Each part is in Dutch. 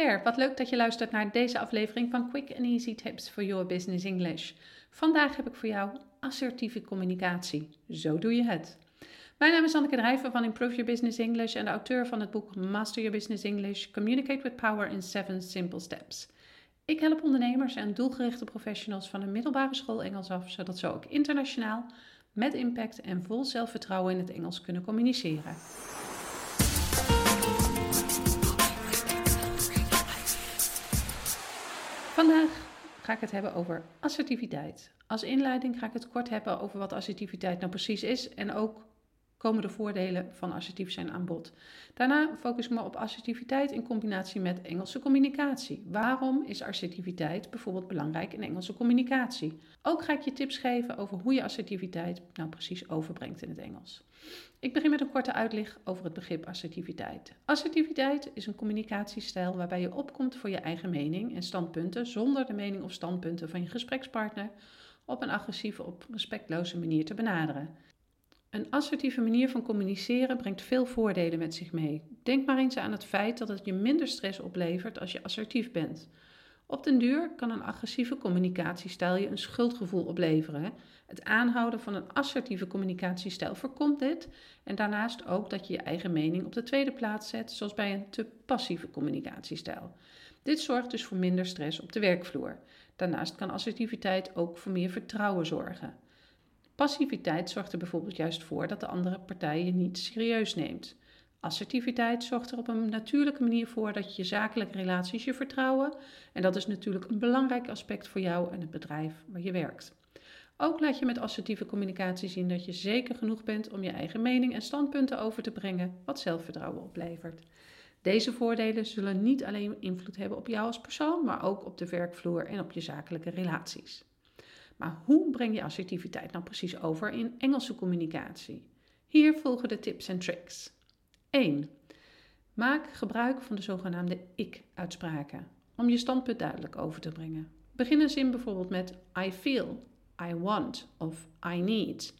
wat leuk dat je luistert naar deze aflevering van Quick and Easy Tips for Your Business English. Vandaag heb ik voor jou assertieve communicatie. Zo doe je het. Mijn naam is Anneke Drijver van Improve Your Business English en de auteur van het boek Master Your Business English: Communicate with Power in 7 Simple Steps. Ik help ondernemers en doelgerichte professionals van een middelbare school Engels af, zodat ze ook internationaal met impact en vol zelfvertrouwen in het Engels kunnen communiceren. Vandaag ga ik het hebben over assertiviteit. Als inleiding ga ik het kort hebben over wat assertiviteit nou precies is en ook komen de voordelen van assertief zijn aan bod. Daarna focus ik me op assertiviteit in combinatie met Engelse communicatie. Waarom is assertiviteit bijvoorbeeld belangrijk in Engelse communicatie? Ook ga ik je tips geven over hoe je assertiviteit nou precies overbrengt in het Engels. Ik begin met een korte uitleg over het begrip assertiviteit. Assertiviteit is een communicatiestijl waarbij je opkomt voor je eigen mening en standpunten zonder de mening of standpunten van je gesprekspartner op een agressieve of respectloze manier te benaderen. Een assertieve manier van communiceren brengt veel voordelen met zich mee. Denk maar eens aan het feit dat het je minder stress oplevert als je assertief bent. Op den duur kan een agressieve communicatiestijl je een schuldgevoel opleveren. Het aanhouden van een assertieve communicatiestijl voorkomt dit en daarnaast ook dat je je eigen mening op de tweede plaats zet, zoals bij een te passieve communicatiestijl. Dit zorgt dus voor minder stress op de werkvloer. Daarnaast kan assertiviteit ook voor meer vertrouwen zorgen. Passiviteit zorgt er bijvoorbeeld juist voor dat de andere partij je niet serieus neemt. Assertiviteit zorgt er op een natuurlijke manier voor dat je zakelijke relaties je vertrouwen. En dat is natuurlijk een belangrijk aspect voor jou en het bedrijf waar je werkt. Ook laat je met assertieve communicatie zien dat je zeker genoeg bent om je eigen mening en standpunten over te brengen, wat zelfvertrouwen oplevert. Deze voordelen zullen niet alleen invloed hebben op jou als persoon, maar ook op de werkvloer en op je zakelijke relaties. Maar hoe breng je assertiviteit nou precies over in Engelse communicatie? Hier volgen de tips en tricks. 1. Maak gebruik van de zogenaamde ik-uitspraken om je standpunt duidelijk over te brengen. Begin een zin bijvoorbeeld met I feel, I want of I need.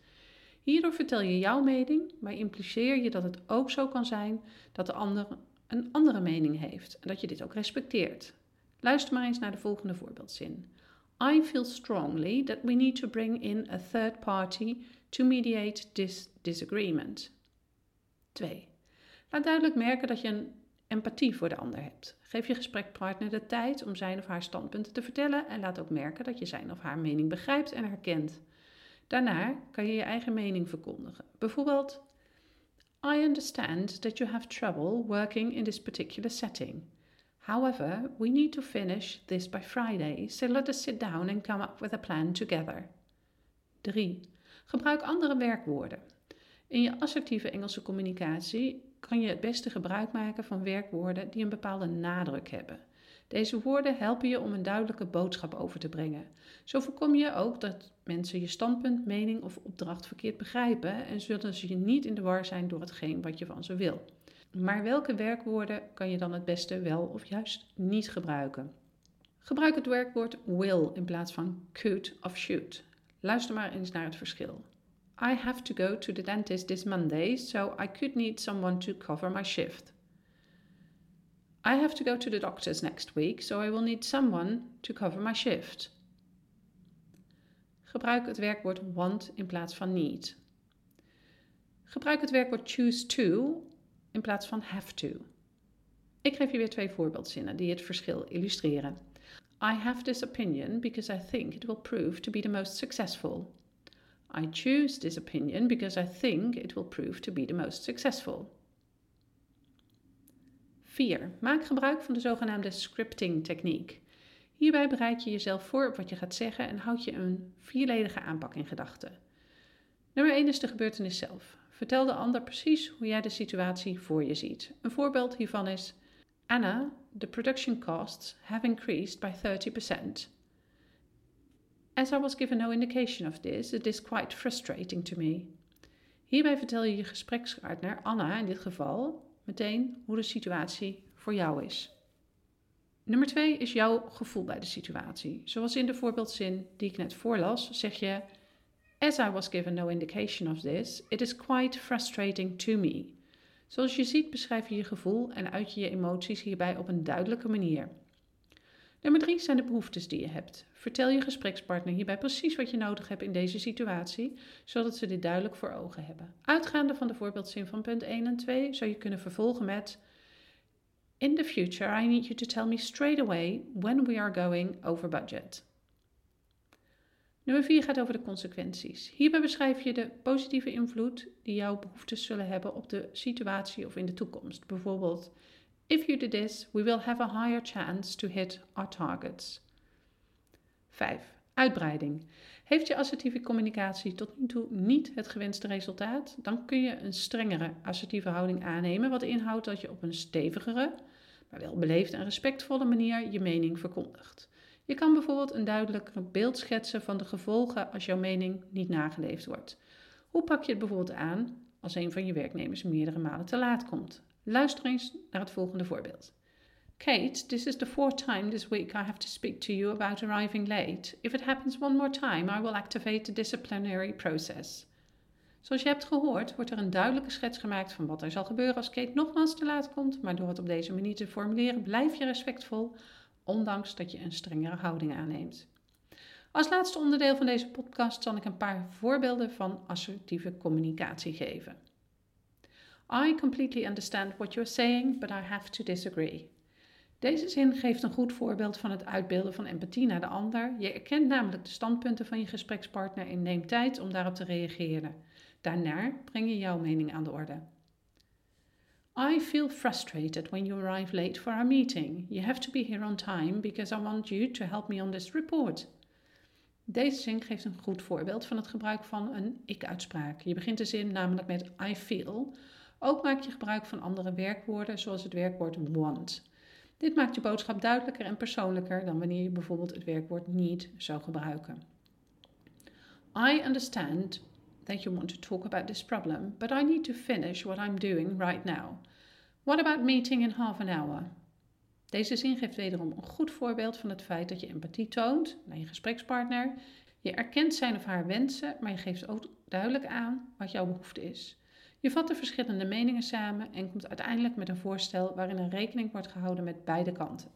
Hierdoor vertel je jouw mening, maar impliceer je dat het ook zo kan zijn dat de ander een andere mening heeft en dat je dit ook respecteert. Luister maar eens naar de volgende voorbeeldzin. I feel strongly that we need to bring in a third party to mediate this disagreement. 2. Laat duidelijk merken dat je een empathie voor de ander hebt. Geef je gesprekpartner de tijd om zijn of haar standpunten te vertellen en laat ook merken dat je zijn of haar mening begrijpt en herkent. Daarna kan je je eigen mening verkondigen. Bijvoorbeeld: I understand that you have trouble working in this particular setting. However, we need to finish this by Friday, so let us sit down and come up with a plan together. 3. Gebruik andere werkwoorden. In je assertieve Engelse communicatie kan je het beste gebruik maken van werkwoorden die een bepaalde nadruk hebben. Deze woorden helpen je om een duidelijke boodschap over te brengen. Zo voorkom je ook dat mensen je standpunt, mening of opdracht verkeerd begrijpen en zullen ze je niet in de war zijn door hetgeen wat je van ze wil. Maar welke werkwoorden kan je dan het beste wel of juist niet gebruiken? Gebruik het werkwoord will in plaats van could of should. Luister maar eens naar het verschil. I have to go to the dentist this Monday, so I could need someone to cover my shift. I have to go to the doctor's next week, so I will need someone to cover my shift. Gebruik het werkwoord want in plaats van need. Gebruik het werkwoord choose to in plaats van have to. Ik geef je weer twee voorbeeldzinnen die het verschil illustreren. I have this opinion because I think it will prove to be the most successful. I choose this opinion because I think it will prove to be the most successful. 4. Maak gebruik van de zogenaamde scripting techniek. Hierbij bereid je jezelf voor op wat je gaat zeggen en houd je een vierledige aanpak in gedachten. Nummer 1 is de gebeurtenis zelf. Vertel de ander precies hoe jij de situatie voor je ziet. Een voorbeeld hiervan is: Anna, the production costs have increased by 30%. As I was given no indication of this, it is quite frustrating to me. Hierbij vertel je je gesprekspartner, Anna in dit geval, meteen hoe de situatie voor jou is. Nummer 2 is jouw gevoel bij de situatie. Zoals in de voorbeeldzin die ik net voorlas, zeg je As I was given no indication of this, it is quite frustrating to me. Zoals je ziet beschrijf je je gevoel en uit je je emoties hierbij op een duidelijke manier. Nummer drie zijn de behoeftes die je hebt. Vertel je gesprekspartner hierbij precies wat je nodig hebt in deze situatie, zodat ze dit duidelijk voor ogen hebben. Uitgaande van de voorbeeldzin van punt 1 en 2 zou je kunnen vervolgen met In the future I need you to tell me straight away when we are going over budget. Nummer 4 gaat over de consequenties. Hierbij beschrijf je de positieve invloed die jouw behoeftes zullen hebben op de situatie of in de toekomst. Bijvoorbeeld, if you do this, we will have a higher chance to hit our targets. 5. Uitbreiding. Heeft je assertieve communicatie tot nu toe niet het gewenste resultaat, dan kun je een strengere assertieve houding aannemen, wat inhoudt dat je op een stevigere, maar wel beleefd en respectvolle manier je mening verkondigt. Je kan bijvoorbeeld een duidelijker beeld schetsen van de gevolgen als jouw mening niet nageleefd wordt. Hoe pak je het bijvoorbeeld aan als een van je werknemers meerdere malen te laat komt? Luister eens naar het volgende voorbeeld. Kate, this is the fourth time this week I have to speak to you about arriving late. If it happens one more time, I will activate the disciplinary process. Zoals je hebt gehoord, wordt er een duidelijke schets gemaakt van wat er zal gebeuren als Kate nogmaals te laat komt, maar door het op deze manier te formuleren blijf je respectvol, ondanks dat je een strengere houding aanneemt. Als laatste onderdeel van deze podcast zal ik een paar voorbeelden van assertieve communicatie geven. I completely understand what you're saying, but I have to disagree. Deze zin geeft een goed voorbeeld van het uitbeelden van empathie naar de ander. Je erkent namelijk de standpunten van je gesprekspartner en neemt tijd om daarop te reageren. Daarna breng je jouw mening aan de orde. I feel frustrated when you arrive late for our meeting. You have to be here on time because I want you to help me on this report. Deze zin geeft een goed voorbeeld van het gebruik van een ik-uitspraak. Je begint de zin namelijk met I feel. Ook maak je gebruik van andere werkwoorden, zoals het werkwoord want. Dit maakt je boodschap duidelijker en persoonlijker dan wanneer je bijvoorbeeld het werkwoord need zou gebruiken. I understand that you want to talk about this problem, but I need to finish what I'm doing right now. What about meeting in half an hour? Deze zin geeft wederom een goed voorbeeld van het feit dat je empathie toont naar je gesprekspartner. Je erkent zijn of haar wensen, maar je geeft ook duidelijk aan wat jouw behoefte is. Je vat de verschillende meningen samen en komt uiteindelijk met een voorstel waarin er rekening wordt gehouden met beide kanten.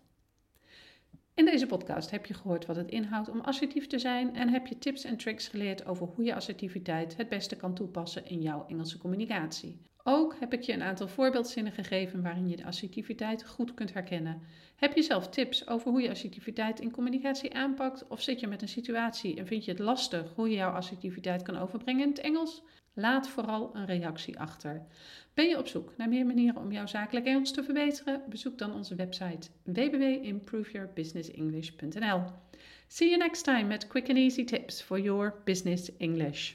In deze podcast heb je gehoord wat het inhoudt om assertief te zijn en heb je tips en tricks geleerd over hoe je assertiviteit het beste kan toepassen in jouw Engelse communicatie. Ook heb ik je een aantal voorbeeldzinnen gegeven waarin je de assertiviteit goed kunt herkennen. Heb je zelf tips over hoe je assertiviteit in communicatie aanpakt of zit je met een situatie en vind je het lastig hoe je jouw assertiviteit kan overbrengen in het Engels? Laat vooral een reactie achter. Ben je op zoek naar meer manieren om jouw zakelijk Engels te verbeteren? Bezoek dan onze website www.improveyourbusinessenglish.nl. See you next time met quick and easy tips for your business English.